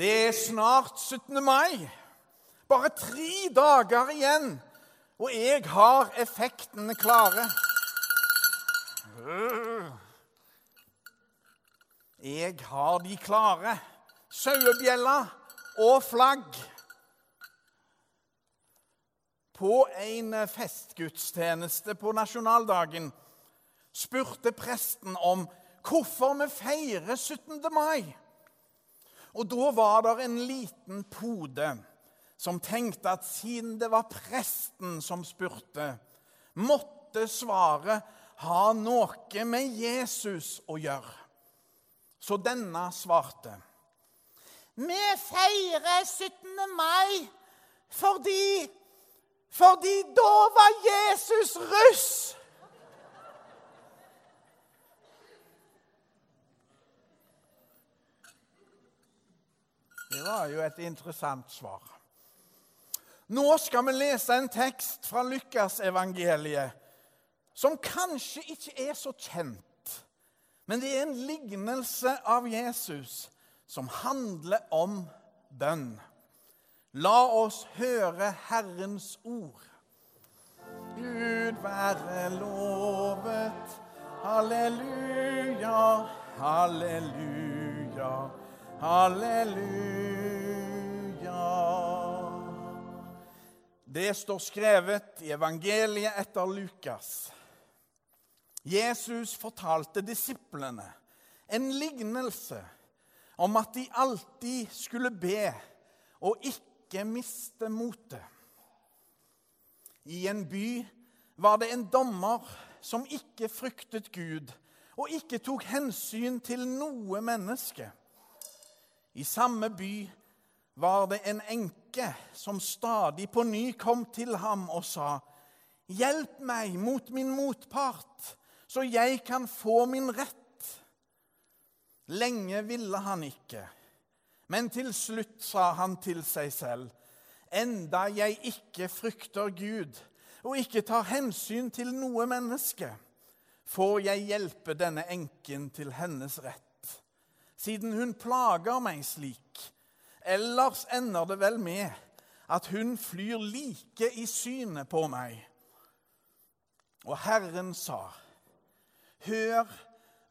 Det er snart 17. mai. Bare tre dager igjen, og jeg har effektene klare. Jeg har de klare. Sauebjella og flagg. På en festgudstjeneste på nasjonaldagen spurte presten om hvorfor vi feirer 17. mai. Og da var det en liten pode som tenkte at siden det var presten som spurte, måtte svaret ha noe med Jesus å gjøre. Så denne svarte. Vi feirer 17. mai fordi Fordi da var Jesus russ! Det var jo et interessant svar. Nå skal vi lese en tekst fra Lukasevangeliet som kanskje ikke er så kjent, men det er en lignelse av Jesus som handler om bønn. La oss høre Herrens ord. Gud være lovet. Halleluja, halleluja, halleluja. Det står skrevet i evangeliet etter Lukas. Jesus fortalte disiplene en lignelse om at de alltid skulle be og ikke miste motet. I en by var det en dommer som ikke fryktet Gud og ikke tok hensyn til noe menneske. I samme by var det en enke som stadig på ny kom til ham og sa:" Hjelp meg mot min motpart, så jeg kan få min rett. Lenge ville han ikke, men til slutt sa han til seg selv:" Enda jeg ikke frykter Gud og ikke tar hensyn til noe menneske, får jeg hjelpe denne enken til hennes rett, siden hun plager meg slik. Ellers ender det vel med at hun flyr like i synet på meg. Og Herren sa, Hør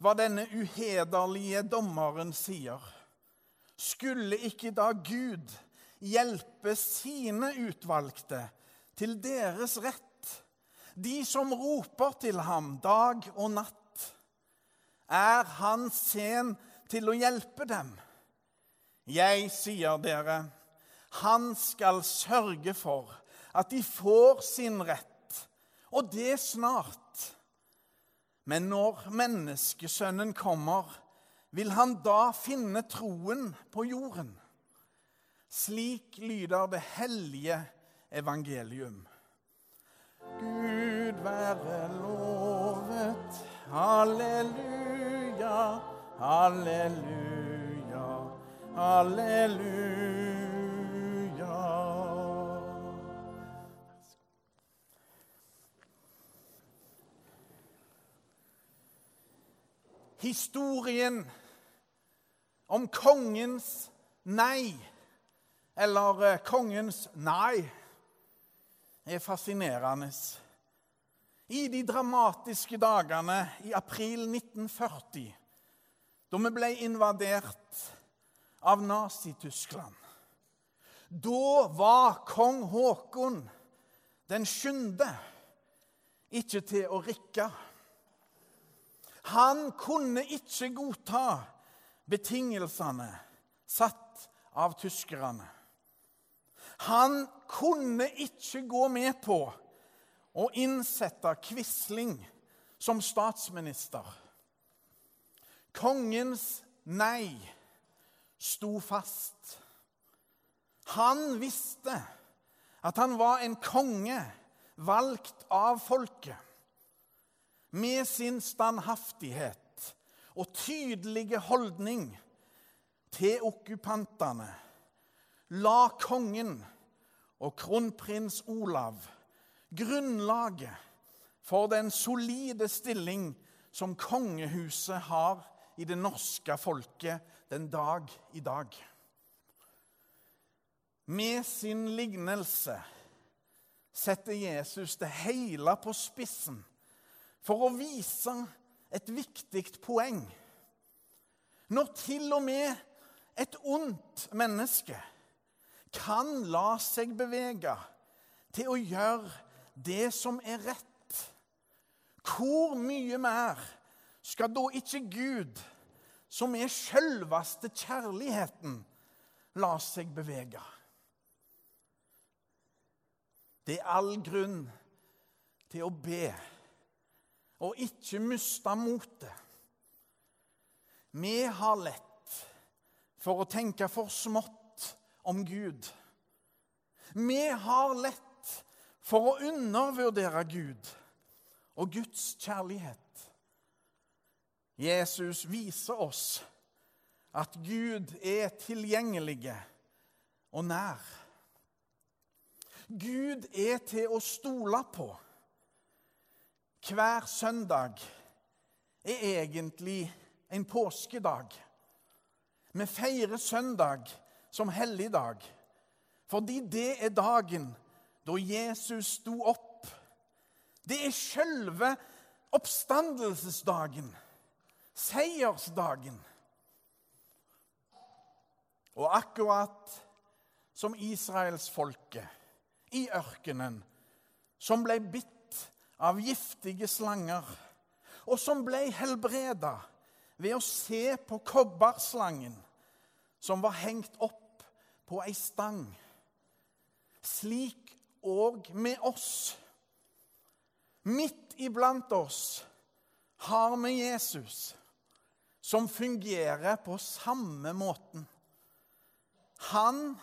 hva denne uhederlige dommeren sier. Skulle ikke da Gud hjelpe sine utvalgte til deres rett, de som roper til ham dag og natt? Er han sen til å hjelpe dem? Jeg sier dere, han skal sørge for at de får sin rett, og det snart. Men når menneskesønnen kommer, vil han da finne troen på jorden? Slik lyder det hellige evangelium. Gud være lovet. Halleluja, halleluja, halleluja. Historien om kongens nei, eller eh, kongens nei, er fascinerende. I de dramatiske dagene i april 1940, da vi ble invadert av Nazi-Tyskland, da var kong Haakon den sjuende ikke til å rikke. Han kunne ikke godta betingelsene satt av tyskerne. Han kunne ikke gå med på å innsette Quisling som statsminister. Kongens nei sto fast. Han visste at han var en konge valgt av folket. Med sin standhaftighet og tydelige holdning til okkupantene la kongen og kronprins Olav grunnlaget for den solide stilling som kongehuset har i det norske folket den dag i dag. Med sin lignelse setter Jesus det hele på spissen for å vise et viktig poeng. Når til og med et ondt menneske kan la seg bevege til å gjøre det som er rett, hvor mye mer skal da ikke Gud, som er sjølveste kjærligheten, la seg bevege? Det er all grunn til å be og ikke miste motet. Vi har lett for å tenke for smått om Gud. Vi har lett for å undervurdere Gud og Guds kjærlighet. Jesus viser oss at Gud er tilgjengelig og nær. Gud er til å stole på. Hver søndag er egentlig en påskedag. Vi feirer søndag som helligdag fordi det er dagen da Jesus sto opp. Det er sjølve oppstandelsesdagen, seiersdagen. Og akkurat som israelsfolket i ørkenen som ble bitt av giftige slanger, og som ble helbreda ved å se på kobberslangen som var hengt opp på ei stang. Slik òg med oss. Midt iblant oss har vi Jesus, som fungerer på samme måten. Han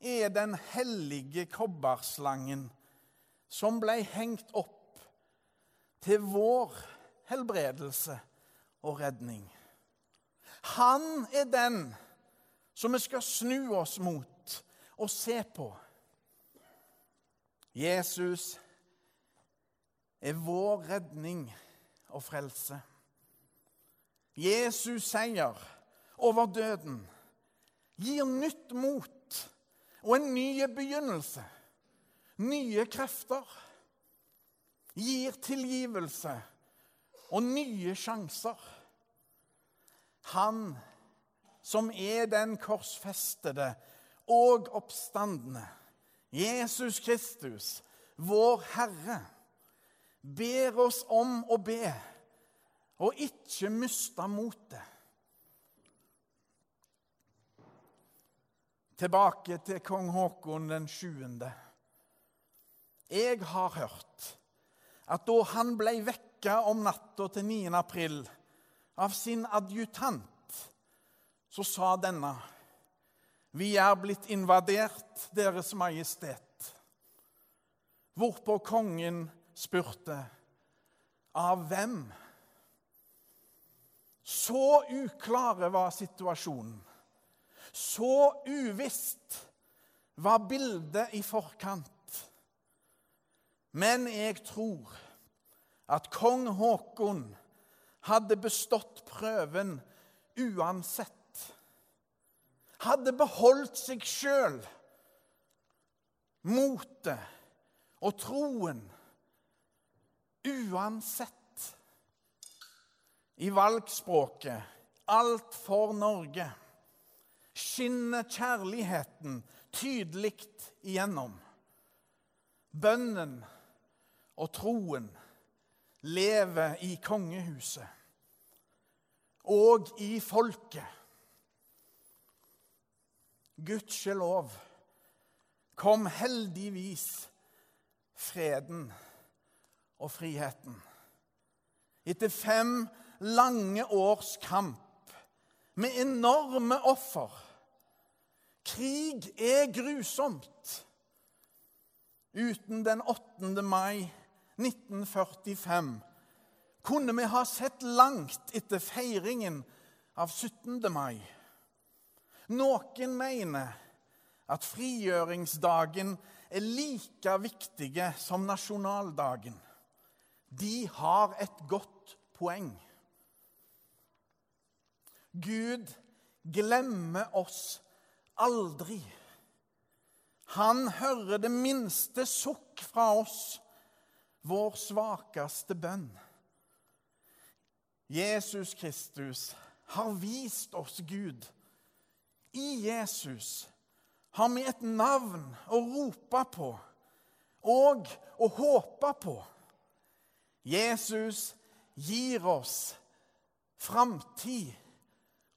er den hellige kobberslangen som ble hengt opp til vår helbredelse og redning. Han er den som vi skal snu oss mot og se på. Jesus er vår redning og frelse. Jesus seier over døden gir nytt mot og en ny begynnelse. Nye krefter. Gir tilgivelse og nye sjanser. Han som er den korsfestede og oppstandende, Jesus Kristus, vår Herre, ber oss om å be og ikke miste motet. Tilbake til kong Haakon den 7. Jeg har hørt at da han ble vekka om natta til 9. april av sin adjutant, så sa denne Vi er blitt invadert, Deres Majestet. Hvorpå kongen spurte av hvem? Så uklare var situasjonen. Så uvisst var bildet i forkant. Men jeg tror at kong Haakon hadde bestått prøven uansett. Hadde beholdt seg sjøl, motet og troen uansett. I valgspråket alt for Norge skinner kjærligheten tydelig igjennom. Bønnen og troen lever i kongehuset og i folket. Gudskjelov kom heldigvis freden og friheten. Etter fem lange års kamp med enorme offer. Krig er grusomt. Uten den 8. mai 1945 kunne vi ha sett langt etter feiringen av 17. mai. Noen mener at frigjøringsdagen er like viktig som nasjonaldagen. De har et godt poeng. Gud glemmer oss aldri. Han hører det minste sukk fra oss, vår svakeste bønn. Jesus Kristus har vist oss Gud. I Jesus har vi et navn å rope på og å håpe på. Jesus gir oss framtid